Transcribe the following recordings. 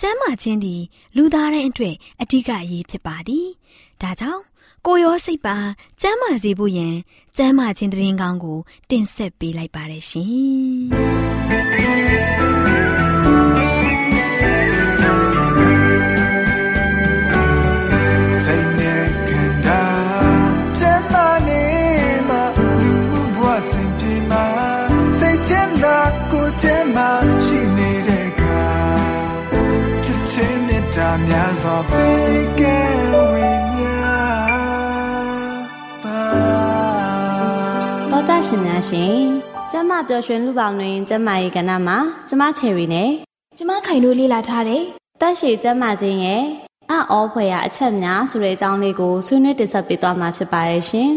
ကျမ်းမာခြင်းသည် လူသားတိုင်းအတွက်အဓိကအရေးဖြစ်ပါသည်ဒါကြောင့်ကိုရောစိတ်ပါကျမ်းမာစေဖို့ယင်ကျမ်းမာခြင်းတရင်ကောင်းကို တင်ဆက်ပေးလိုက်ပါတယ်ရှင်စိတ် များစွာပေးကဲဝေမျှပါတော်တာရှင်များရှင်ကျမပျော်ရွှင်လူပေါင်းတွင်ကျမရဲ့ကဏ္ဍမှာကျမချယ်ရီနဲ့ကျမခိုင်တို့လေ့လာထားတယ်တက်ရှိကျမချင်းရဲ့အအောဖွယ်ရအချက်များဆိုတဲ့အကြောင်းလေးကိုဆွေးနွေးတင်ဆက်ပေးသွားမှာဖြစ်ပါတယ်ရှင်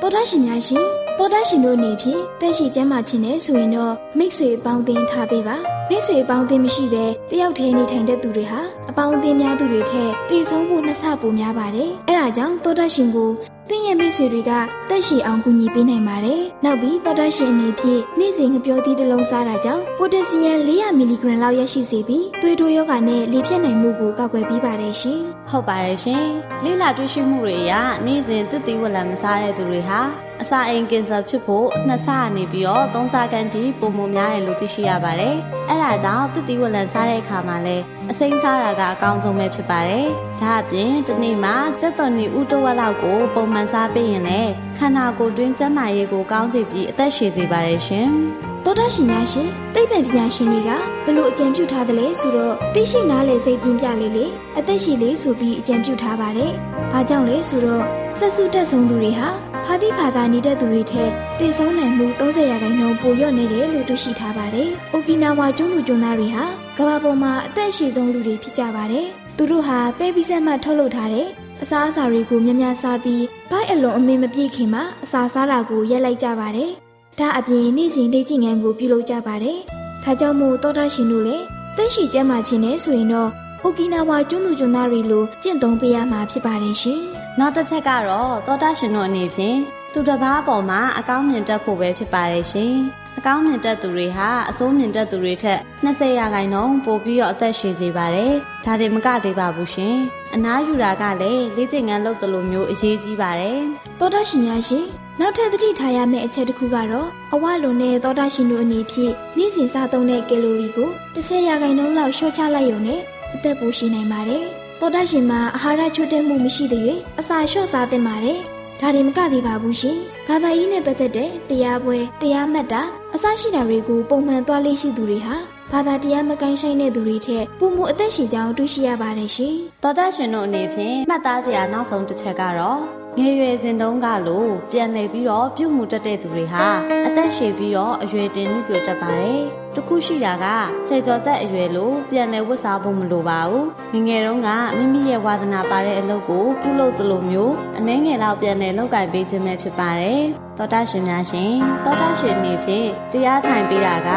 တော်တာရှင်များရှင် တော်တာရှင်တို့အနေဖြင့်တက်ရှိကျမ်းမာခြင်းနဲ့ဆိုရင်တော့မိတ်ဆွေပေါင်းသင်းထားပေးပါမိတ်ဆွေပေါင်းသင်းမရှိဘဲတယောက်တည်းနေထိုင်တဲ့သူတွေဟာအပေါင်းအသင်းများသူတွေထက်ပြေဆုံးဖို့နှစ်ဆပိုများပါတယ်အဲဒါကြောင့်တော်တာရှင်ကိုသင်ရဲ့မိတ်ဆွေတွေကတက်ရှိအောင်ကူညီပေးနိုင်ပါတယ်နောက်ပြီးတော်တာရှင်အနေဖြင့်နေ့စဉ်ငပြောသီးတစ်လုံးစားတာကြောင့်ပိုတက်ဆီယမ်400မီလီဂရမ်လောက်ရရှိစေပြီးသွေးတိုးယောဂနဲ့လေပြည့်နိုင်မှုကိုကောက်ွယ်ပေးပါတယ်ရှင်ဟုတ်ပါတယ်ရှင်လိလာတွေ့ရှိမှုတွေအရနေ့စဉ်သစ်သီးဝလံမစားတဲ့သူတွေဟာ အစာအိမ်ကင်ဆာဖြစ်ဖို့နှစ်ဆနေပြီးတော့သုံးဆကန်တီပုံမများတယ်လို့သိရှိရပါတယ်။အဲဒါကြောင့်သစ်သီးဝလံစားတဲ့အခါမှာလည်းအစိမ်းစားတာကအကောင်းဆုံးပဲဖြစ်ပါတယ်။ဒါအပြင်ဒီနေ့မှာစက်တော်နီဥတဝက်လောက်ကိုပုံမှန်စားပေးရင်လည်းခန္ဓာကိုယ်တွင်းကျန်းမာရေးကိုကောင်းစေပြီးအသက်ရှည်စေပါတယ်ရှင်။သောတာရှင်များရှင်သိပ္ပံပညာရှင်တွေကဘလို့အကြံပြုထားသလဲဆိုတော့သိရှိနားလည်စိတ်ပြင်းပြလေးလေးအသက်ရှည်လေးဆိုပြီးအကြံပြုထားပါတယ်။ဘာကြောင့်လဲဆိုတော့ဆက်စုတက်ဆုံးသူတွေဟာ ဖာတိဖာသာနေတဲ့သူတွေထက်တည်ဆုံးနိုင်မှု30ရာခိုင်နှုန်းပိုလျော့နေတယ်လို့တွေ့ရှိထားပါတယ်။အိုကီနာဝါကျွန်းသူကျွန်းသားတွေဟာကမ္ဘာပေါ်မှာအသက်အရှည်ဆုံးလူတွေဖြစ်ကြပါတယ်။သူတို့ဟာပဲပြီးဆက်မှထုတ်လုပ်ထားတဲ့အစားအစာတွေကိုများများစားပြီးဘိုက်အလွန်အမင်းမပြည့်ခင်မှာအစာစားတာကိုရက်လိုက်ကြပါတယ်။ဒါအပြင်နေ့စဉ်လေ့ကျင့်ခန်းကိုပြုလုပ်ကြပါတယ်။ဒါကြောင့်မို့တောတာရှင်တို့လည်းတက်ရှိကျမ်းမာခြင်းနဲ့ဆိုရင်တော့အိုကီနာဝါကျွန်းသူကျွန်းသားတွေလိုကျင့်သုံးပေးရမှာဖြစ်ပါတယ်ရှင်။ နောက်တစ်ချက်ကတော့တောတာရှင်တို့အနေဖြင့်သူတစ်ပါးအပေါ်မှာအကောင်းမြင်တတ်ဖို့ပဲဖြစ်ပါတယ်ရှင်။အကောင်းမြင်တတ်သူတွေဟာအဆိုးမြင်တတ်သူတွေထက်20ရာခိုင်နှုန်းပိုပြီးတော့အသက်ရှည်စေပါတယ်။ဒါတွေမကသေးပါဘူးရှင်။အနားယူတာကလည်းလေ့ကျင့်ခန်းလုပ်သလိုမျိုးအရေးကြီးပါတယ်။သောတာရှင်များရှင်နောက်ထပ်သတိထားရမယ့်အချက်တစ်ခုကတော့အဝလွန်တဲ့သောတာရှင်တို့အနေဖြင့်နေ့စဉ်စားသုံးတဲ့ကယ်လိုရီကို10ရာခိုင်နှုန်းလောက်လျှော့ချလိုက်ရုံနဲ့အသက်ပိုရှိနိုင်ပါတယ်။ သောတာရှင်မှာအာဟာရချို့တဲ့မှုမရှိတဲ့၍အစာလျှော့စားသင့်ပါတယ်။ဒါတွေမကသေးပါဘူးရှင်။ဘာသာရေးနဲ့ပတ်သက်တဲ့တရားပွဲတရားမှတ်တာအစရှိတာတွေကိုပုံမှန်သွားလေ့ရှိသူတွေဟာဘာသာတရားမကိုင်းဆိုင်တဲ့သူတွေထက်ပုံမှုအသက်ရှင်ကြောင်းတွေ့ရှိရပါတယ်ရှင်။သောတာရှင်တို့အနေဖြင့်မှတ်သားစရာနောက်ဆုံးတစ်ချက်ကတော့ငယ်ရွယ်စဉ်တုန်းကလိုပြန်လည်ပြီးတော့ပြုမှုတတ်တဲ့သူတွေဟာအ သက်ရှည်ပြီးတော့အရွယ်တင်မှုပြတတ်ပါတယ်။တခုရှိတာကဆယ်ကျော်သက်အရွယ်လို့ပြန်လည်ဝတ်စားဖို့မလိုပါဘူး။ငငယ်တုန်းကမိမိရဲ့ဝါသနာပါတဲ့အလုပ်ကိုပြုလုပ်သလိုမျိုးအနှဲငယ်လောက်ပြန်လည်လုပ်ကင်ပေးခြင်းပဲဖြစ်ပါတယ်။သောတာရှင်များရှင်သောတာရှင်နေဖြင့်တရားထိုင်ပေးတာက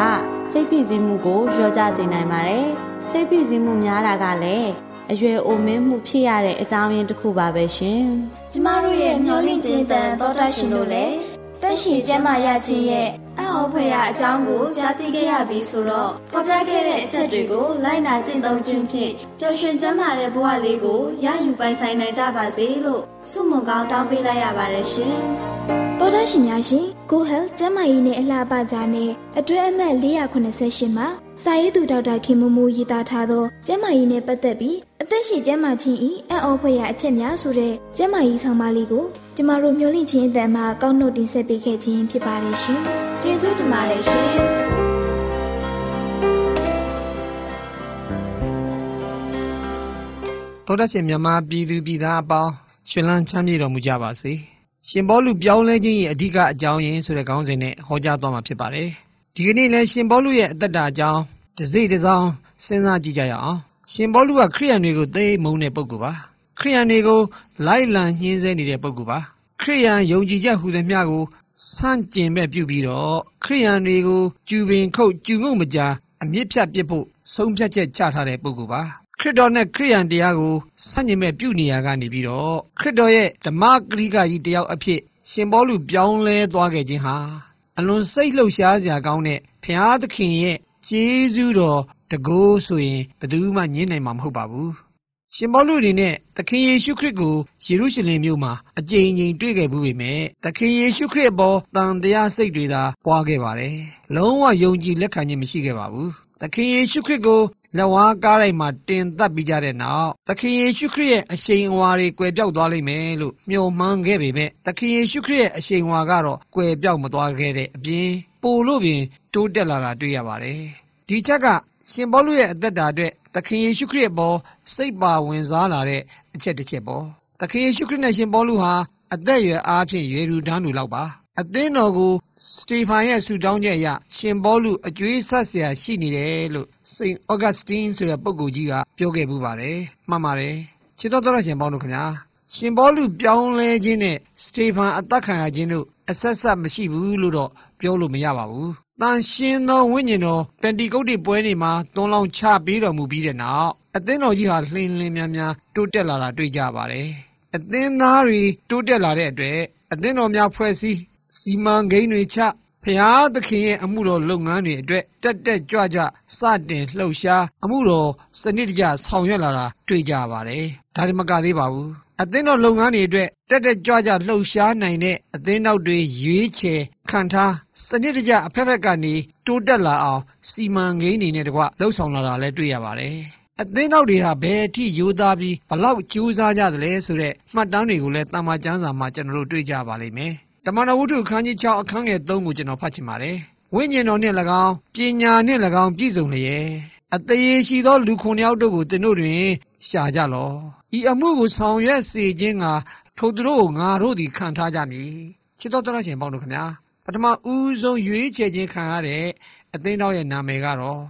စိတ်ဖိစီးမှုကိုလျော့ကျစေနိုင်ပါတယ်။စိတ်ဖိစီးမှုများတာကလည်းအရွယ်အိုမင်းမှုဖြစ်ရတဲ့အကြောင်းရင်းတစ်ခုပါပဲရှင်။ကျမတို့ရဲ့မျောလင့်ခြင်းတန်သောတာရှင်တို့လည်း တက်ရှိကျမ်းမာရခြင်းရဲ့အဟောဖွယ်ရာအကြောင်းကိုကြားသိခဲ့ရပြီဆိုတော့ဖော်ပြခဲ့တဲ့အချက်တွေကိုလိုက်နာကျင့်သုံးခြင်းဖြင့်ပျော်ရွှင်ကျမ်းမာတဲ့ဘဝလေးကိုရယူပိုင်ဆိုင်နိုင်ကြပါစေလို့ဆုမွန်ကောင်းတောင်းပေးလိုက်ရပါတယ်ရှင်။သောတာရှင်များရှင် Go Health ကျမ်းမာရေးနဲ့အလှပကြားနဲ့အတွဲအမှတ်488မှာစာရေးသူဒေါက်တာခင်မိုးမိုးရေးသားထားသောကျမ်းမာရေးနဲ့ပတ်သက်ပြီးအ သက်ရှည်ကျမ်းမာခြင်းဤအံ့ဩဖွယ်ရာအချက်များဆိုတဲ့ကျမ်းမာရေးဆောင်ပါလေးကိုကျမတို့မျှဝင့်ခြင်းအတန်မှကောက်နှုတ်တင်ဆက်ပေးခဲ့ခြင်းဖြစ်ပါတယ်ရှင်။ကျေးဇူးတင်ပါတယ်ရှင်။တောတရှင်မြမပြည်သူပြည်သားအပေါင်းရှင်လန်းချမ်းမြေတော်မူကြပါစေရှင်ဘောလူပြောင်းလဲခြင်းရဲ့အဓိကအကြောင်းရင်းဆိုတဲ့ခေါင်းစဉ်နဲ့ဟောကြားသွားမှာဖြစ်ပါတယ်ဒီကနေ့လဲရှင်ဘောလူရဲ့အသက်တာအကြောင်းတစ်စိတ်တစ်စောင်းစဉ်းစားကြည့်ကြရအောင် ရှင်ဘောလူကခရိယန်တွေကိုသိမုန်းတဲ့ပုဂ္ဂိုလ်ပါခရိယန်တွေကိုလိုက်လံညှင်းဆဲနေတဲ့ပုဂ္ဂိုလ်ပါခရိယန်ယုံကြည်ချက်ဟူသည်မျှကိုဆန့်ကျင်မဲ့ပြုပြီးတော့ခရိယန်တွေကိုကျူပင်ခုတ်ကျူငုံမကြာအမြင့်ဖြတ်ပစ်ဖို့ဆုံးဖြတ်ချက်ချထားတဲ့ပုဂ္ဂိုလ်ပါခရစ်တော်နဲ့ခရိယန်တရားကိုဆန့်ကျင်မဲ့ပြုနေရကနေပြီးတော့ခရစ်တော်ရဲ့ဓမ္မဂရိကကြီးတယောက်အဖြစ်ရှင်ဘောလူပြောင်းလဲသွားခဲ့ခြင်းဟာအလွန်စိတ်လှုပ်ရှားစရာကောင်းတဲ့ဖျားသခင်ရဲ့ကျေးဇူးတော် တကိုးဆိုရင်ဘယ်သူမှညှင်းနိုင်မှာမဟုတ်ပါဘူးရှင်ဘောလူအနေနဲ့သခင်ယေရှုခရစ်ကိုယေရုရှလင်မြို့မှာအကြိမ်ကြိမ်တွေ့ခဲ့ဘူးပေမဲ့သခင်ယေရှုခရစ်ပေါ်တန်တရားစိတ်တွေသာပွားခဲ့ပါတယ်လုံးဝယုံကြည်လက်ခံခြင်းမရှိခဲ့ပါဘူးသခင်ယေရှုခရစ်ကိုလက်ဝါးကားတိုင်းမှာတင်သက်ပြီးကြတဲ့နောက်သခင်ယေရှုခရစ်ရဲ့အရှိန်အဝါတွေကွယ်ပြောက်သွားလိမ့်မယ်လို့မျှော်မှန်းခဲ့ပေမဲ့သခင်ယေရှုခရစ်ရဲ့အရှိန်အဝါကတော့ကွယ်ပြောက်မသွားခဲ့တဲ့အပြင်ပိုလို့ပင်တိုးတက်လာတာတွေ့ရပါတယ်ဒီချက်က ရှင်ပေါလုရဲ့အသက်တာအတွက်သခင်ယေရှုခရစ်ပေါ်စိတ်ပါဝင်စားလာတဲ့အချက်တစ်ချက်ပေါ့သခင်ယေရှုခရစ်နဲ့ရှင်ပေါလုဟာအသက်ရွယ်အားဖြင့်ရွယ်တူတန်းတူလောက်ပါအသင်းတော်ကိုစတေဖန်ရဲ့ဆူတောင်းချက်အရရှင်ပေါလုအကျွေးဆက်ဆရာရှိနေတယ်လို့စိန့်အော်ဂတ်စတင်းဆိုတဲ့ပုဂ္ဂိုလ်ကြီးကပြောခဲ့ပူပါတယ်မှန်ပါတယ်ခြေတော်တော်ရှင်ပေါလုခင်ဗျာ ရှင်ဘောလူပြောင်းလဲခြင်းနဲ့စတေဖန်အသက်ခံရခြင်းတို့အဆက်ဆက်မရှိဘူးလို့တော့ပြောလို့မရပါဘူးတန်ရှင်သောဝိညာဉ်တော်ပန်တီကုတ်တိပွဲနေမှာသွန်လောင်းချပေးတော်မူပြီးတဲ့နောက်အသင်းတော်ကြီးဟာလှင်လင်းများများတိုးတက်လာတာတွေ့ကြပါတယ်အသင်းသားတွေတိုးတက်လာတဲ့အတွက်အသင်းတော်များဖွဲ့စည်းစီမံကိန်းတွေချ ဖျားသခင်ရဲ့အမှုတော်လုပ်ငန်းတွေအတွက်တက်တက်ကြွကြွစတင်လှုပ်ရှားအမှုတော်စနစ်တကျဆောင်ရွက်လာတာတွေ့ကြပါတယ်။ဒါဒီမကသေးပါဘူး။အသင်းတော်လုပ်ငန်းတွေအတွက်တက်တက်ကြွကြွလှုပ်ရှားနိုင်တဲ့အသင်းတော်တွေရွေးချယ်ခံထားစနစ်တကျအဖက်ဖက်ကနေတိုးတက်လာအောင်စီမံကိန်းတွေနဲ့တကွလှုပ်ဆောင်လာတာလည်းတွေ့ရပါတယ်။အသင်းတော်တွေဟာဘယ်အထိယူသားပြီးဘလောက်ကြိုးစားကြသလဲဆိုတဲ့မှတ်တမ်းတွေကိုလည်းတမန်ကျမ်းစာမှာကျွန်တော်တို့တွေ့ကြပါလိမ့်မယ်။ တမန်တော်ဝုဒ္ဓအခန်းကြီး6အခန်းငယ်3ကိုကျွန်တော်ဖတ်ချင်ပါတယ်။ဝိညာဉ်တော်နှင့်၎င်းပညာနှင့်၎င်းပြည့်စုံလျက်အသေးရှိသောလူခုနှစ်ယောက်တို့ကိုသင်တို့တွင် ရှာကြလော့။ဤအမှုကိုဆောင်ရွက်စေခြင်းကထိုသူတို့ကိုငါတို့သည်ခံထားကြမည်။ချစ်တော်တော်ရှင်ပေါင်းတို့ခင်ဗျာပထမဦးဆုံးရွေးချယ်ခြင်းခံရတဲ့အသင်းတော်ရဲ့နာမည်ကတော့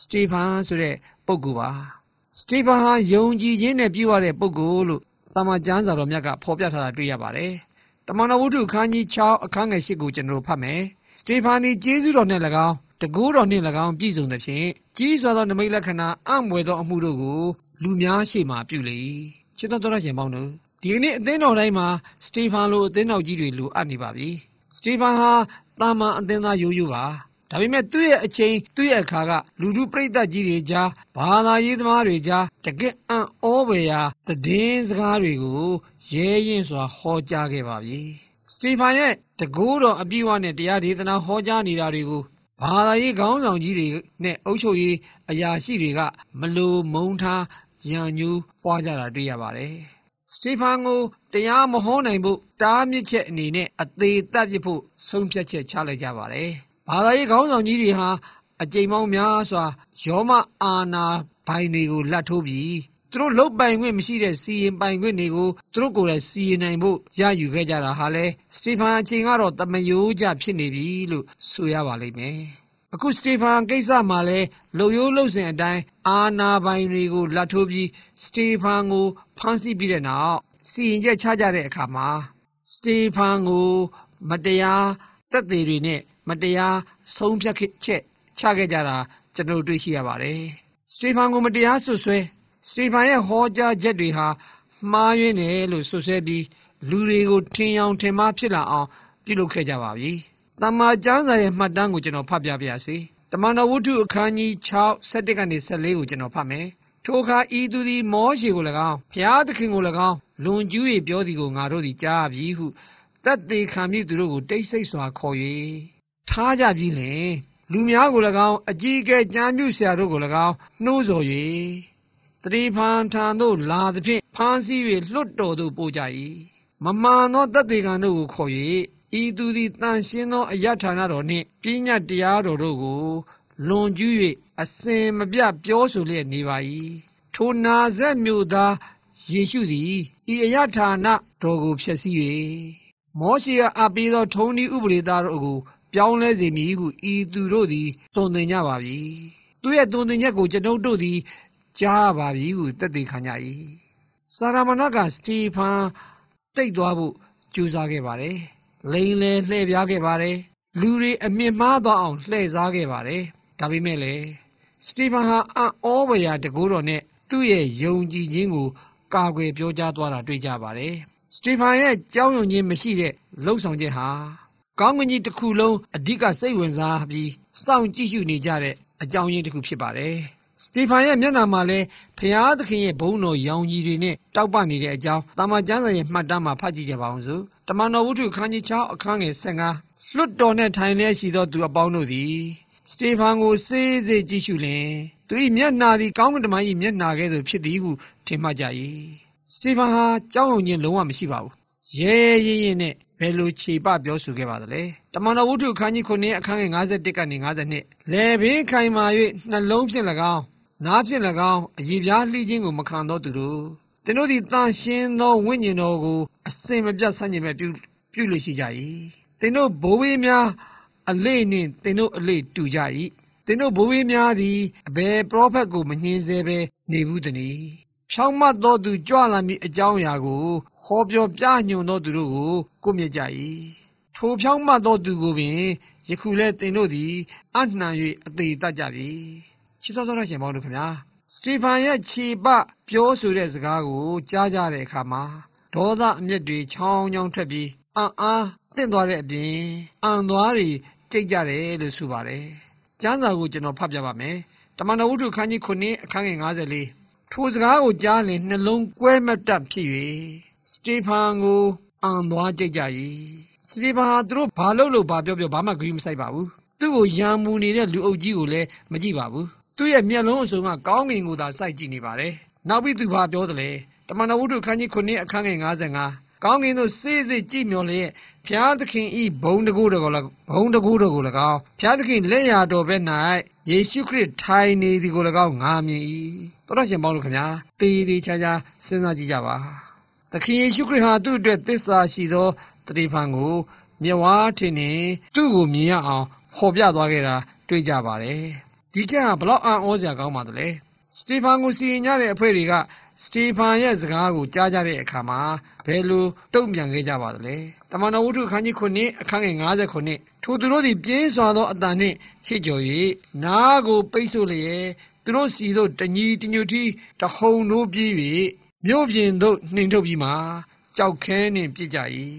စတေဖန်ဆိုတဲ့ပုဂ္ဂိုလ်ပါ။စတေဖန်ဟာယုံကြည်ခြင်းနဲ့ပြည့်ဝတဲ့ပုဂ္ဂိုလ်လို့သာမန်ကျမ်းစာတော်မြတ်ကဖော်ပြထားတာတွေ့ရပါတယ်။ တမန်တော်ဝုဒ္ဓအခန်းကြီး6အခန်းငယ်8ကိုကျွန်တော်တို့ဖတ်မယ်။စတေဖာနီကျေးဇူးတော်နှင့်၎င်းတကူတော်နှင့်၎င်းပြည့်စုံသဖြင့်ကြီးစွာသောနမိတ်လက္ခဏာအံ့မွေသောအမှုတို့ကိုလူများရှေ့မှပြုလေ။ချစ်တော်တော်ရှင်ပေါင်းတို့ဒီကနေ့အသင်းတော်တိုင်းမှာစတေဖန်လိုအသင်းတော်ကြီးတွေလိုအပ်နေပါပြီ။စတေဖန်ဟာတာမန်အသင်းသားရိုးရိုးပါ။ ဒါပေမဲ့သူ့ရဲ့အချိန်သူ့ရဲ့အခါကလူလူပြိဿကြီးတွေကြားဘာသာရေးသမားတွေကြားတကက်အံ့ဩဖွယ်ရာသတင်းစကားတွေကိုရဲရင်စွာဟောကြားခဲ့ပါပြီ။စတီဖန်ရဲ့တကိုးတော်အပြည့်အဝနဲ့တရားဒေသနာဟောကြားနေတာတွေကိုဘာသာရေးခေါင်းဆောင်ကြီးတွေနဲ့အုပ်ချုပ်ရေးအရာရှိတွေကမလိုမုန်းထားရန်ညူးပွားကြတာတွေ့ရပါတယ်။စတီဖန်ကိုတရားမဟောနိုင်ဖို့တားမြစ်ချက်အနေနဲ့အသေးသက်ပြဖို့ဆုံးဖြတ်ချက်ချလိုက်ကြပါတယ်။ ဘာသာရေးခေါင်းဆောင်ကြီးတွေဟာအကြိမ်ပေါင်းများစွာယောမအာနာဘိုင်တွေကိုလက်ထိုးပြီးသူတို့လုတ်ပိုင်ခွင့်မရှိတဲ့စီရင်ပိုင်ခွင့်တွေကိုသူတို့ကိုယ်တိုင်စီရင်နိုင်ဖို့ရယူခဲ့ကြတာဟာလေစတီဖန်အချိန်ကတော့တမယိုးကြဖြစ်နေပြီလို့ဆိုရပါလိမ့်မယ်။အခုစတီဖန်ကိစ္စမှာလဲလုံယိုးလုံစင်အတိုင်းအာနာပိုင်တွေကိုလက်ထိုးပြီးစတီဖန်ကိုဖမ်းဆီးပြီးတဲ့နောက်စီရင်ချက်ချကြတဲ့အခါမှာစတီဖန်ကို မတရားတက်သေးတွေနဲ့ မတရားဆုံးဖြတ်ချက်ချခဲ့ကြတာကျွန်တော်တွေ့ရှိရပါတယ်။စတီဖန်ကိုမတရားဆွဆွဲစတီဖန်ရဲ့ဟောကြားချက်တွေဟာမှားယွင်းတယ်လို့ဆွဆွဲပြီးလူတွေကိုထင်ယောင်ထင်မှားဖြစ်လာအောင်ပြုလုပ်ခဲ့ကြပါပြီ။တမ္မာကျမ်းစာရဲ့မှတ်တမ်းကိုကျွန်တော်ဖတ်ပြပါရစေ။တမန်တော်ဝတ္ထုအခန်းကြီး6 7ကနေ14ကိုကျွန်တော်ဖတ်မယ်။ထိုအခါဤသူသည်မောရှေကို၎င်းဘုရားသခင်ကို၎င်းလွန်ကျူး၍ပြောသည်ကိုငါတို့သည်ကြားပြီဟုတတ်သေးခံပြီးသူတို့ကိုတိတ်ဆိတ်စွာခေါ်၍ ထားကြပြီလင်လူများကို၎င်းအကြီးအကဲကြမ်းပြုဆရာတို့ကို၎င်းနှိုးဆော်၍တတိဖန်ထံသို့လာသဖြင့်ဖမ်းဆီး၍လွတ်တော်သို့ပို့ကြ၏မမှန်သောတသက်ခံတို့ကိုခေါ်၍ဤသူသည်တန်ရှင်းသောအယတ်ဌာနတော်နှင့်ပညာတရားတော်တို့ကိုလွန်ကျူး၍အစင်မပြပြောဆိုလျက်နေပါ၏ထိုနာဇက်မြို့သားယေရှုသည်ဤအယတ်ဌာနတော်ကိုဖျက်ဆီး၍မောရှိကအပ်ပေးသောထုံးဤဥပဒေသားတို့ကို ပြောင်းလဲစေမည်ဟုဤသူတို့သည်တုံသင်ကြပါပြီသူရဲ့တုံသင်ချက်ကိုကျွန်ုပ်တို့သည်ကြားပါပြီဟုတက်သေးခံကြ၏စာရမဏကစတီဖန်တိတ်သွားဖို့ကြိုးစားခဲ့ပါတယ်လိန်လေလှည့်ပြားခဲ့ပါတယ်လူတွေအမြင့်မားသွားအောင်လှည့်စားခဲ့ပါတယ်ဒါပေမဲ့လေစတီဖန်ဟာအံ့ဩဖွယ်ရာတကူတော်နဲ့သူ့ရဲ့ယုံကြည်ခြင်းကိုကာကွယ်ပြောကြားသွားတာတွေ့ကြပါတယ်စတီဖန်ရဲ့ကြောင်းယုံခြင်းမရှိတဲ့လှုပ်ဆောင်ခြင်းဟာ ကောင်းကင်ကြီးတစ်ခုလုံးအဓိကစိတ်ဝင်စားပြီးစောင့်ကြည့်ရှုနေကြတဲ့အကြောင်းရင်းတစ်ခုဖြစ်ပါတယ်စတီဖန်ရဲ့မျက်နှာမှာလည်းဖျားသခင်ရဲ့ဘုန်းတော်ရောင်ကြီးတွေနဲ့တောက်ပနေတဲ့အကြောင်းတာမကျမ်းစာရဲ့မှတ်တမ်းမှာဖတ်ကြည့်ကြပါအောင်စို့တမန်တော်ဝုဒ္ဓခန်းကြီး6အခန်းငယ်15လွတ်တော်နဲ့ထိုင်လျက်ရှိသောသူအပေါင်းတို့သည်စတေဖန်ကိုစေးစေးကြည့်ရှုလင်သူ၏မျက်နှာသည်ကောင်းကင်တမန်၏မျက်နှာကဲ့သို့ဖြစ်သည်ဟုထင်မှတ်ကြ၏စတေဖန်ဟာကြောင်းုံခြင်းလုံးဝမရှိပါဘူးရဲရဲရဲနဲ့ ဘယ်လိုခြေပပြောဆိုခဲ့ပါသလဲတမန်တော်ဝုဒ္ဓခန်းကြီး9အခန်းငယ်51ကနေ52လေဘင်းခိုင်မာ၍နှလုံးဖြင့်၎င်းနားဖြင့်၎င်းအည်ပြားလှီးခြင်းကိုမခံသောသူတို့သင်တို့သည်တန်ရှင်းသောဝိညာဉ်တော်ကိုအစင်မပြတ်ဆန့်ကျင်မဲ့ပြုပြုလို့ရှိကြ၏သင်တို့ဘိုးဘေးများအလေးနှင့်သင်တို့အလေးတူကြ၏သင်တို့ဘိုးဘေးများသည်အဘယ်ပရောဖက်ကိုမငြင်းဆဲဘဲနေဘူးတနည်းဖြောင်းမတ်သောသူကြွလာမည်အကြောင်းအရာကို ဟောပြောပြညွန်သောသူတို့ကိုကိုမြင်ကြ၏ထိုဖြောင်းမတ်သောသူကိုပင်ယခုလဲသင်တို့သည်အနှံ၍အသေးတတ်ကြပြီချစ်တော်တော်ရှင်ပေါင်းတို့ခင်ဗျာစတီဖန်ရဲ့ခြေပပြောဆိုတဲ့စကားကိုကြားကြတဲ့အခါမှာဒေါသအမျက်တွေချောင်းချောင်းထွက်ပြီးအံ့အားတင့်သွားတဲ့အပြင်အံသွားတွေကြိတ်ကြတယ်လို့ဆိုပါတယ်ကျမ်းစာကိုကျွန်တော်ဖတ်ပြပါမယ်တမန်တော်ဝုဒ္ဓခန်းကြီး9အခန်းငယ်54ထိုစကားကိုကြားလင်နှလုံးကွဲမတတ်ဖြစ်၍ စတီဖန်ကိုအံသွားကြိတ်ကြ၏စတီဖန်ဟာသူတို့ဘာလို့လို့ဘာပြောပြောဘာမှဂရုမစိုက်ပါဘူးသူ့ကိုရံမူနေတဲ့လူအုပ်ကြီးကိုလည်းမကြည့်ပါဘူးသူ့ရဲ့မျက်လုံးအစုံကကောင်းကင်ကိုသာစိုက်ကြည့်နေပါတယ်။နောက်ပြီးသူဘာပြောသလဲ။တမန်တော်ဝုဒ္ဓခန်းကြီး9အခန်းငယ်55ကောင်းကင်သို့စေးစေးကြည့်မျောလျက်ဘုရားသခင်ဤဘုံတကူတော်ကို၎င်းဘုံတကူတော်ကို၎င်းဘုရားသခင်လက်ရာတော်ဘက်၌ယေရှုခရစ်ထိုင်နေသည်ကို၎င်းငါမြင်၏တော်တော်ရှင်ပေါင်းလို့ခင်ဗျာတေးသေးချာချာစဉ်းစားကြည့်ကြပါ သခင်ယေရှုခရစ်ဟာသူ့အတွက်သစ္စာရှိသောတတိဖန်ကိုမြဝါထင်နေသူ့ကိုမြင်ရအောင်ဖော်ပြသွားခဲ့တာတွေ့ကြပါတယ်ဒီချက်ဟာဘလောက်အံ့ဩစရာကောင်းပါသလဲစတီဖန်ကိုစီရင်ကြတဲ့အဖွဲ့တွေကစတီဖန်ရဲ့စကားကိုကြားကြတဲ့အခါမှာဘယ်လိုတုံ့ပြန်ခဲ့ကြပါသလဲတမန်တော်ဝုဒ္ဓခန်းကြီး9အခန်းငယ်59ထိုသူတို့သည်ပြင်းစွာသောအတန်နှင့်ဟစ်ကြော်၍နားကိုပိတ်ဆို့လျက်သူတို့စီတို့တညီတညွတ်တီတဟုန်တို့ပြေး၍ မြို့ပြင်သို့နှင်ထုတ်ပြီးမှကြောက်ခဲနှင့်ပြစ်ကြ၏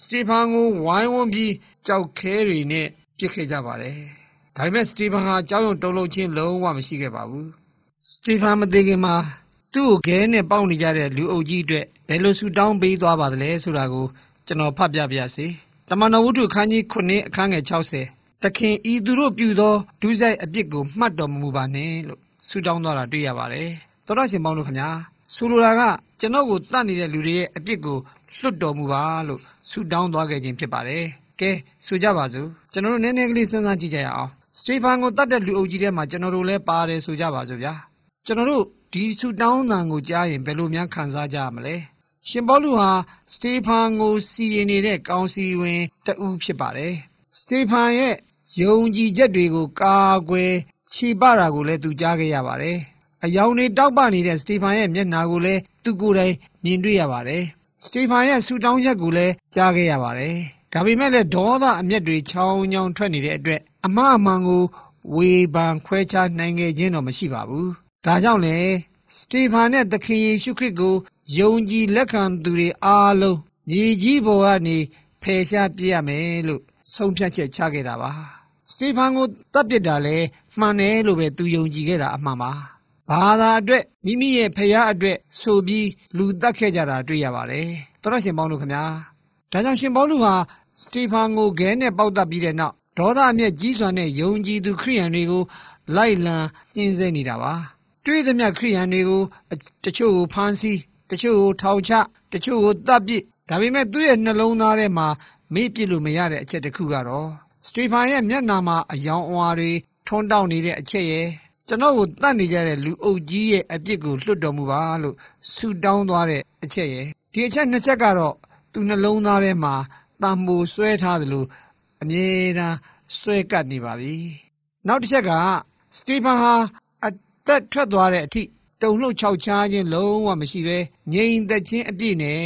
စတီဖန်ကိုဝိုင်းဝန်းပြီးကြောက်ခဲတွေနဲ့ပြစ်ခဲ့ကြပါတယ်ဒါပေမဲ့စတီဖန်ဟာကြောက်ရွံ့တုန်လှုပ်ခြင်းလုံးဝမရှိခဲ့ပါဘူးစတီဖန်မသေးခင်မှာသူ့ကိုခဲနဲ့ပေါက်နေကြတဲ့လူအုပ်ကြီးအတွက်ဘယ်လိုဆူတောင်းပေးသွားပါသလဲဆိုတာကိုကျွန်တော်ဖတ်ပြပါရစေတမန်တော်ဝုဒ္ဓခန်းကြီး9အခန်းငယ်60တခင်ဤသူတို့ပြုသောဒုစရိုက်အပြစ်ကိုမှတ်တော်မမူပါနဲ့လို့ဆူတောင်းသွားတာတွေ့ရပါတယ်တော်တော်ရှင်ပေါင်းတို့ခင်ဗျာ ဆိုလိုတာကကျွန်တော်ကိုတတ်နေတဲ့လူတွေရဲ့အပြစ်ကိုလွတ်တော်မူပါလို့ဆူတောင်းသွားခဲ့ခြင်းဖြစ်ပါတယ်ကဲဆိုကြပါစို့ကျွန်တော်တို့နည်းနည်းကလေးစဉ်းစားကြည့်ကြရအောင်စတေဖန်ကိုတတ်တဲ့လူအုပ်ကြီးထဲမှာကျွန်တော်တို့လည်းပါတယ်ဆိုကြပါစို့ဗျာကျွန်တော်တို့ဒီဆူတောင်းတန်ကိုကြားရင်ဘယ်လိုများခံစားကြရမလဲရှင်ပေါလုဟာစတေဖန်ကိုစီရင်နေတဲ့ကောင်းစီဝင်တဦးဖြစ်ပါတယ်စတေဖန်ရဲ့ယုံကြည်ချက်တွေကိုကာကွယ်ခြေပတာကိုလည်းသူကြားခဲ့ရပါတယ် အယောင်တွေတောက်ပနေတဲ့စတေဖန်ရဲ့မျက်နှာကိုလည်းသူကိုယ်တိုင်မြင်တွေ့ရပါတယ်စတေဖန်ရဲ့ဆူတောင်းချက်ကိုလည်းကြားခဲ့ရပါတယ်ဒါပေမဲ့လည်းဒေါသအမျက်တွေချောင်းချောင်းထွက်နေတဲ့အတွက်အမအမှန်ကိုဝေဖန်ခွဲခြားနိုင်ခဲ့ခြင်းတော့မရှိပါဘူး။ဒါကြောင့်လေစတေဖန်နဲ့သခင်ယေရှုခရစ်ကိုယုံကြည်လက်ခံသူတွေအားလုံးမြေကြီးပေါ်ကနေဖယ်ရှားပြရမယ်လို့ဆုံးဖြတ်ချက်ချခဲ့တာပါ။စတေဖန်ကိုတပ်ပစ်တာလဲမှန်တယ်လို့ပဲသူယုံကြည်ခဲ့တာအမှန်ပါ။ ဘာသာအတွက်မိမိရဲ့ဖခင်အတွက်ဆိုပြီးလူတတ်ခဲ့ကြတာတွေ့ရပါတယ်။တော်တော်ရှင်ပေါင်းတို့ခင်ဗျာ။ဒါကြောင့်ရှင်ပေါလုဟာစတေဖန်ကိုဂဲနဲ့ပေါက်တတ်ပြီးတဲ့နောက်ဒေါသအမျက်ကြီးစွာနဲ့ယုံကြည်သူခရိယန်တွေကိုလိုက်လံညှင်းဆဲနေတာပါတွေ့သမျှခရိယန်တွေကိုတချို့ကိုဖမ်းဆီးတချို့ကိုထောင်ချတချို့ကိုတပ်ပစ်ဒါပေမဲ့သူ့ရဲ့နှလုံးသားထဲမှာမေ့ပြစ်လို့မရတဲ့အချက်တစ်ခုကတော့စတီဖန်ရဲ့မျက်နာမှာအယောင်အဝါတွေထွန်းတောက်နေတဲ့အချက်ရဲ့ ကျွန်တော်ကိုတတ်နေကြတဲ့လူအုပ်ကြီးရဲ့အပြစ်ကိုလွတ်တော်မူပါလို့ဆုတောင်းသွားတဲ့အချက်ရဲ့ဒီအချက်နှစ်ချက်ကတော့သူနှလုံးသားထဲမှာတံမိုးဆွဲထားသလိုအမြဲတမ်းဆွဲကပ်နေပါပြီနောက်တစ်ချက်ကစတီဖန်ဟာအသက်ထွက်သွားတဲ့အထိတုံ့လှုပ်ခြောက်ခြားခြင်းလုံးဝမရှိဘဲငြိမ်သက်ခြင်းအပြည့်နဲ့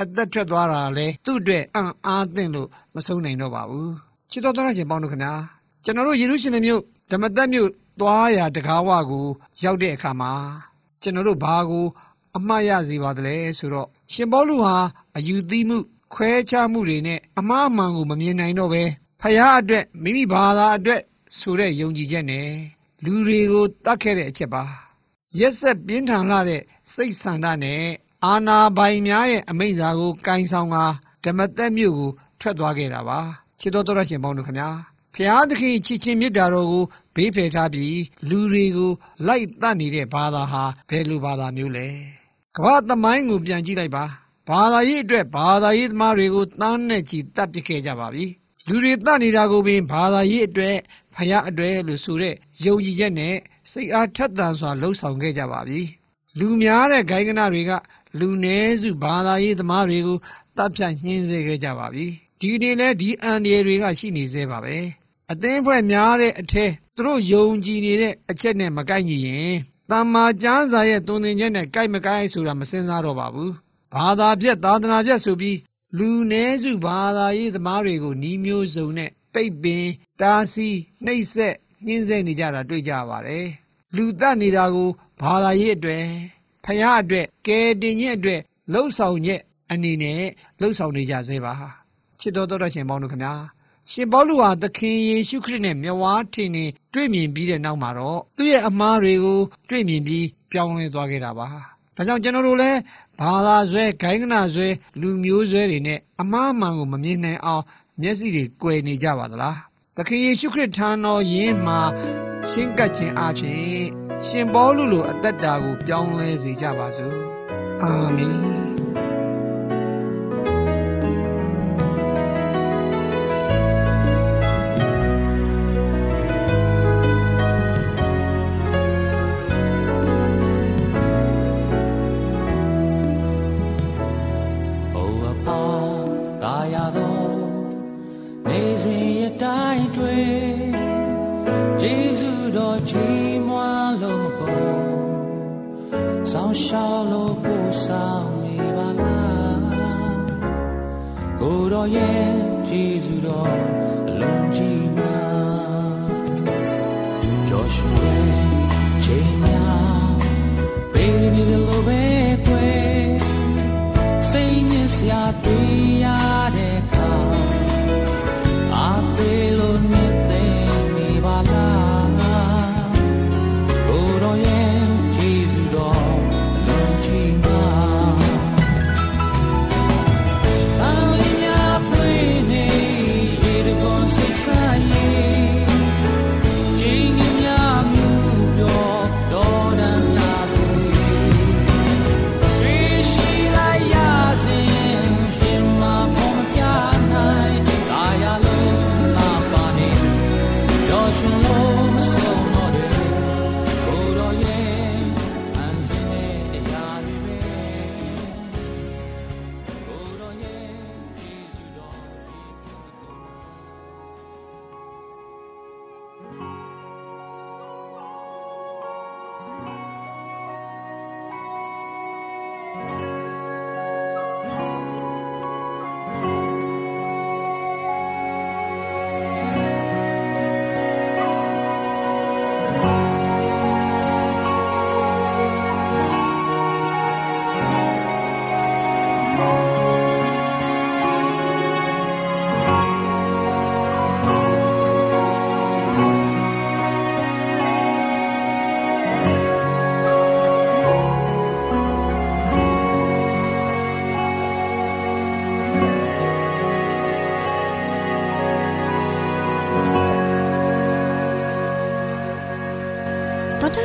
အသက်ထွက်သွားတာလေသူ့အတွက်အံ့အားသင့်လို့မဆုံးနိုင်တော့ပါဘူးချစ်တော်သားရှင်ပေါင်းတို့ခင်ဗျာကျွန်တော်တို့ယေရုရှလင်မြို့ဓမ္မသက်မြို့ သွားရာတကားဝကိုရောက်တဲ့အခါမှာကျွန်တော်တို့ဘာကိုအမှားရစေပါသလဲဆိုတော့ရှင်ပေါလုဟာအယူသီးမှု ခွဲခြားမှုတွေနဲ့အမှားအမှန်ကိုမမြင်နိုင်တော့ပဲဖယားအတွက်မိမိဘာသာအတွက်ဆိုတဲ့ယုံကြည်ချက်နဲ့လူတွေကိုတတ်ခဲ့တဲ့အချက်ပါရက်ဆက်ပြင်းထန်လာတဲ့စိတ်ဆန္ဒနဲ့အာနာပိုင်များရဲ့အမိန့်စာကိုကင်ဆောင်ကာဓမ္မသက်မြို့ကိုထွက်သွားခဲ့တာပါချစ်တော်တော်ရှင်ပေါင်းတို့ခင်ဗျာဖျားသခင်ချစ်ချင်းမြတ်တာတော်ကို ဘေးဖယ်ထားပြီးလူတွေကို လိုက်တတ်နေတဲ့ဘာသာဟာဘယ်လိုဘာသာမျိုးလဲကမ္ဘာသမိုင်းကိုပြန်ကြည့်လိုက်ပါဘာသာရေးအတွက်ဘာသာရေးသမားတွေကိုတန်းနဲ့ချီတတ်ပစ်ခဲ့ကြပါပြီလူတွေတတ်နေတာကိုပင်ဘာသာရေးအတွက်ဖယားအတွက်လို့ဆိုတဲ့ယုံကြည်ချက်နဲ့စိတ်အားထက်သန်စွာလှုပ်ဆောင်ခဲ့ကြပါပြီလူများတဲ့ဂိုင်းကနတွေကလူနည်းစုဘာသာရေးသမားတွေကိုတပ်ဖြတ်ညှင်းဆဲခဲ့ကြပါပြီဒီနေ့လဲဒီအန်ဒီတွေကရှိနေသေးပါပဲအသင်းဖွဲ့များတဲ့အထက်သူတို့ယုံကြည်နေတဲ့အချက်နဲ့မကိုက်ညီရင်တမ္မာကျမ်းစာရဲ့သွန်သင်ချက်နဲ့ကိုက်မကိုက်ဆိုတာမစင်စားတော့ပါဘူးဘာသာပြက်သာသနာပြက်ဆိုပြီးလူနည်းစုဘာသာရေးသမားတွေကိုနှီးမျိုးစုံနဲ့ပိတ်ပင်တားဆီးနှိပ်စက်ညှင်းဆဲနေကြတာတွေ့ကြပါတယ်လူတတ်နေတာကိုဘာသာရေးအတွက်ဖယားအတွက်ကဲတင်ခြင်းအတွက်လှုပ်ဆောင်ချက်အနေနဲ့လှုပ်ဆောင်နေကြသေးပါချစ်တော်တော်ရှင်ပေါင်းတို့ခင်ဗျာ ရှင်ပေါလုဟာ သခင်ယေရှုခရစ်နဲ့ မျက်ဝါးထင်နေတွေ့မြင်ပြီးတဲ့နောက်မှာတော့ သူ့ရဲ့အမှားတွေကို တွေ့မြင်ပြီး ပြောင်းလဲသွားခဲ့တာပါ။ဒါကြောင့် ကျွန်တော်တို့လည်း ဘာသာဆွဲ ဂိုင်းကနာဆွဲ လူမျိုးဆွဲတွေနဲ့ အမှားအမှန်ကို မမြင်နိုင်အောင် မျက်စိတွေ ကွယ်နေကြပါသလား။သခင်ယေရှုခရစ် ထံတော်ယင်းမှာရှင်းကပ်ခြင်းအပြင်ရှင်ပေါလုလို အသက်တာကို ပြောင်းလဲစေကြပါစို့။အာမင် တော်ရဲ့ကျေးဇူးတော်အလုံးကြီး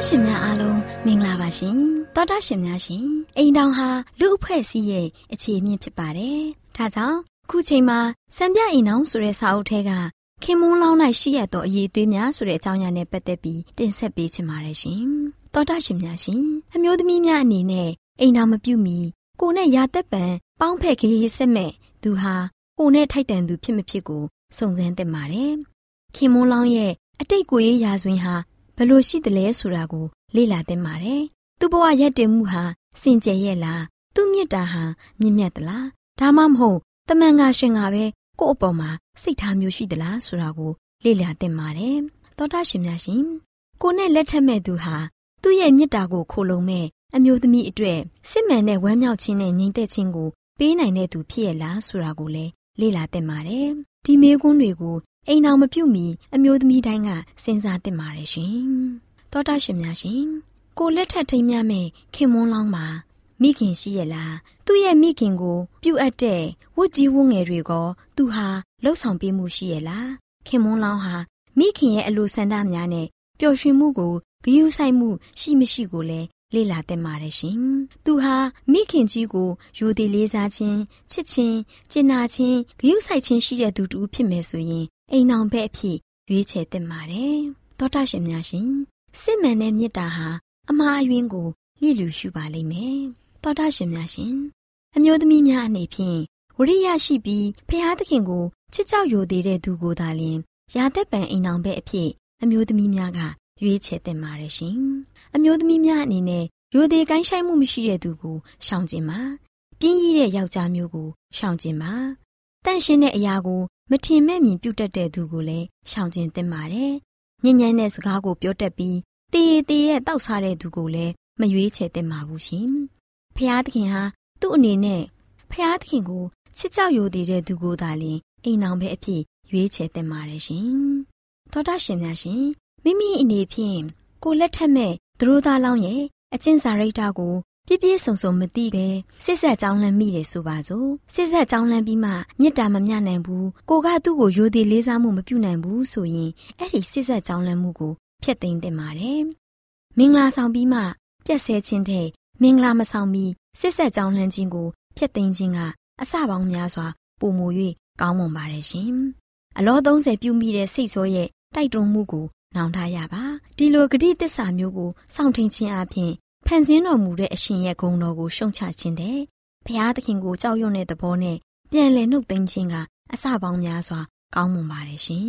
ရှင်များအားလုံးမင်္ဂလာပါရှင်တောတာရှင်များရှင်အိမ်တောင်ဟာလူအဖွဲ့အစည်းရဲ့အခြေအမြင့်ဖြစ်ပါတယ်ဒါကြောင့်ခုချိန်မှာစံပြအိမ်တောင်ဆိုတဲ့စာအုပ်ထဲကခင်မွန်းလောင်း၌ရှိရသောအရေးသွေးများဆိုတဲ့အကြောင်းအရာနဲ့ပတ်သက်ပြီးတင်ဆက်ပေးချင်ပါတယ်ရှင်တောတာရှင်များရှင်အမျိုးသမီးများအနေနဲ့အိမ်တောင်မပြုတ်မီကိုနဲ့ရာသက်ပံပေါင်းဖက်ခေးဆက်မဲ့သူဟာကိုနဲ့ထိုက်တန်သူဖြစ်မဖြစ်ကိုစုံစမ်းသင့်ပါတယ်ခင်မွန်းလောင်းရဲ့အတိတ်ကိုရေးရာဇဝင်ဟာ ဘလို့ရှိတယ်လဲဆိုတာကို လေ့လာသင့်ပါတယ်။သူ့ဘဝရက်တည်မှုဟာစင်ကြယ်ရဲ့လား။သူ့မြတ်တာဟာမြင့်မြတ်သလား။ဒါမှမဟုတ်တမန်ငါရှင်ကပဲကို့အပေါ်မှာစိတ်ထားမျိုးရှိသလားဆိုတာကိုလေ့လာသင့်ပါတယ်။သောတာရှင်များရှင်ကိုနဲ့လက်ထက်မဲ့သူဟာသူ့ရဲ့မြတ်တာကိုခိုလုံမဲ့အမျိုးသမီးအတွက်စစ်မှန်တဲ့ဝမ်းမြောက်ခြင်းနဲ့ငြိမ်သက်ခြင်းကိုပေးနိုင်တဲ့သူဖြစ်ရလားဆိုတာကိုလည်းလေ့လာသင့်ပါတယ်။ဒီမေးခွန်းတွေကို အိမ်အောင်မပြုတ်မီအမျိုးသမီးတိုင်းကစဉ်းစားသင့်ပါတယ်ရှင်။သောတာရှင်များရှင်ကိုလက်ထက်ထိမ်းမြမဲ့ခင်မွန်းလောင်းမှာမိခင်ရှိရလားသူ့ရဲ့မိခင်ကိုပြုတ်အပ်တဲ့ဝတ်ကြီးဝတ်ငယ်တွေကသူဟာလှုပ်ဆောင်ပေးမှုရှိရလားခင်မွန်းလောင်းဟာမိခင်ရဲ့အလိုဆန္ဒများနဲ့ပျော်ရွှင်မှုကိုဂရုစိုက်မှုရှိမရှိကိုလည်းလေ့လာသင့်ပါတယ်ရှင်။သူဟာမိခင်ကြီးကိုယူသည်လေးစားခြင်းချစ်ခြင်းကျင်နာခြင်းဂရုစိုက်ခြင်းရှိတဲ့သူတူဖြစ်မယ်ဆိုရင် အိမ်အောင်ဘက်အဖြစ်ရွေးချယ်သင့်ပါတယ်။သောတာရှင်များရှင်စစ်မှန်တဲ့မေတ္တာဟာအမှားအယွင်းကိုလျှိလူရှုပါလိမ့်မယ်။သောတာရှင်များရှင်အမျိုးသမီးများအနေဖြင့်ဝရိယရှိပြီးဖះသခင်ကိုချစ်ကြောက်ယိုသေးတဲ့သူကိုသာလျှင်ရာသက်ပံအိမ်အောင်ဘက်အဖြစ်အမျိုးသမီးများကရွေးချယ်သင့်ပါတယ်ရှင်။အမျိုးသမီးများအနေနဲ့ရိုသေကိုင်းဆိုင်မှုမရှိတဲ့သူကိုရှောင်ကျင်ပါ။ပြင်းရည်တဲ့ယောက်ျားမျိုးကိုရှောင်ကျင်ပါ။တန့်ရှင်းတဲ့အရာကို မထင်မဲ့မြင်ပြုတ်တတ်တဲ့သူကိုလည်းရှောင်ကျင်သင့်ပါတယ်။ညဉ့်ညမ်းတဲ့စကားကိုပြောတတ်ပြီးတည်ရတည်ရဲ့တောက်စားတဲ့သူကိုလည်းမရွေးချယ်သင့်ပါဘူးရှင်။ဖျားသခင်ဟာသူ့အနေနဲ့ဖျားသခင်ကိုချစ်ကြောက်ယိုသေးတဲ့သူကိုသာလျှင်အိမ်အောင်ပဲအဖြစ်ရွေးချယ်သင့်ပါတယ်ရှင်။သောတာရှင်များရှင်မိမိအနေဖြင့်ကိုလက်ထက်မဲ့သူတို့သားလောင်းရဲ့အချင်းစာရိတ်တာကို ပြည့်ပြည့်စုံစုံမသိပဲစစ်ဆက်ကြောင်းလန့်မိတယ်ဆိုပါစို့စစ်ဆက်ကြောင်းလန့်ပြီးမှမေတ္တာမမျှနိုင်ဘူးကိုကသူ့ကိုယိုသေးလေးစားမှုမပြုနိုင်ဘူးဆိုရင်အဲ့ဒီစစ်ဆက်ကြောင်းလန့်မှုကိုဖျက်သိမ်းသင့်ပါတယ်မင်္ဂလာဆောင်ပြီးမှပြက်ဆဲခြင်းတဲ့မင်္ဂလာမဆောင်ပြီးစစ်ဆက်ကြောင်းလန့်ခြင်းကိုဖျက်သိမ်းခြင်းကအစပေါင်းများစွာပုံမူ၍ကောင်းမွန်ပါတယ်ရှင်အလော30ပြုမိတဲ့စိတ်ဆိုးရဲ့တိုက်တွန်းမှုကိုနောင်ထားရပါဒီလိုဂတိတစ္ဆာမျိုးကိုစောင့်ထင်ခြင်းအပြင် ဖန်ဆင်းတော်မူတဲ့အရှင်ရဲ့ဂုဏ်တော်ကိုရှုံချခြင်းတဲ့ဘုရားသခင်ကိုကြောက်ရွံ့တဲ့သဘောနဲ့ပြန်လည်နှုတ်သိမ်းခြင်းကအစပေါင်းများစွာ ကောင်းမွန်ပါတယ်ရှင်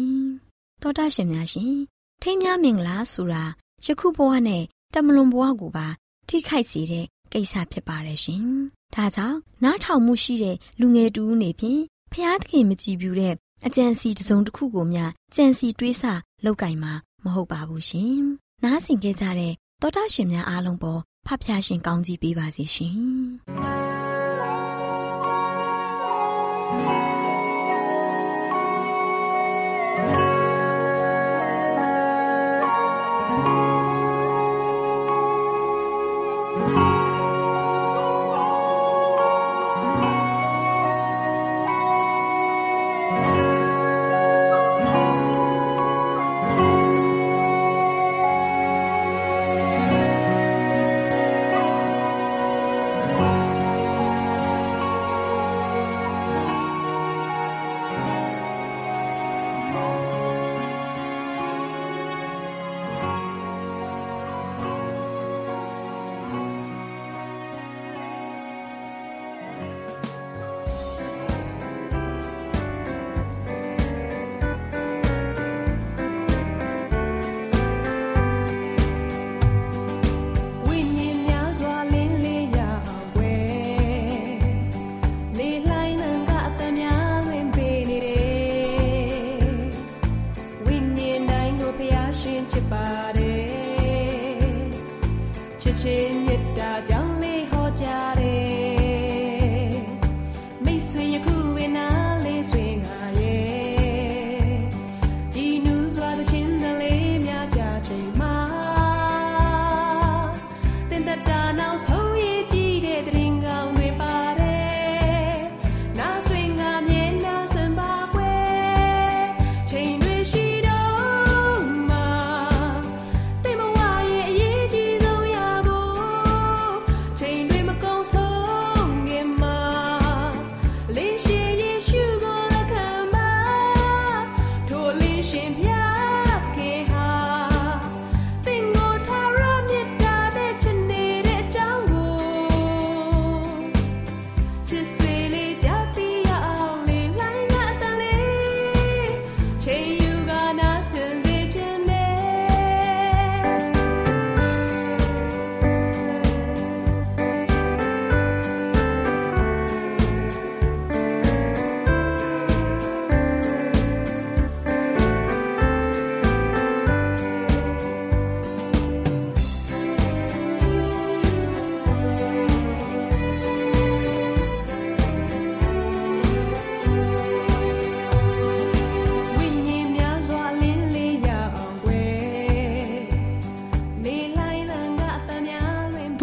တောတာရှင်များရှင်ထိမ်းများမင်္ဂလာဆိုတာယခုဘဝနဲ့တမလွန်ဘဝကိုပါ ထိခိုက်စေတဲ့ကိစ္စဖြစ်ပါတယ်ရှင်ဒါကြောင့်နားထောင်မှုရှိတဲ့လူငယ်တူဦးနေဖြင့်ဖျားသခင်မကြည်ပြူတဲ့အကြံစီတစုံတစ်ခုကိုများကြံစီတွေးဆလောက်ကင်မှာမဟုတ်ပါဘူးရှင်နားဆင်ကြကြတဲ့ တောတာရှင်များအားလုံးပေါ်ဖဖျားရှင်ကောင်းကြီးပေးပါစေရှင်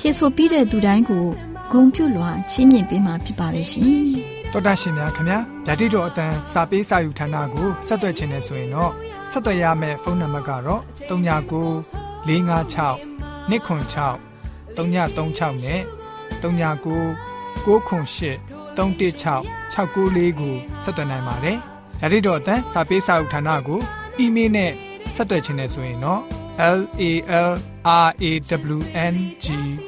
ဖြစ်ဆိုပြီးတဲ့သူတိုင်းကိုဂုံပြုလွှာချီးမြှင့်ပေးမှာဖြစ်ပါတယ်ရှင်။တော်တာရှင်များခင်ဗျာဓာတိတော်အတန်းစာပေးစာယူဌာနကိုဆက်သွယ်ခြင်းနဲ့ဆိုရင်တော့ဆက်သွယ်ရမယ့်ဖုန်းနံပါတ်ကတော့39 656 296 336နဲ့39 98 316 694ကိုဆက်သွင်းနိုင်ပါတယ်။ဓာတိတော်အတန်းစာပေးစာဥထာဏာကိုအီးမေးလ်နဲ့ဆက်သွယ်ခြင်းနဲ့ဆိုရင်တော့ l a l r a w n g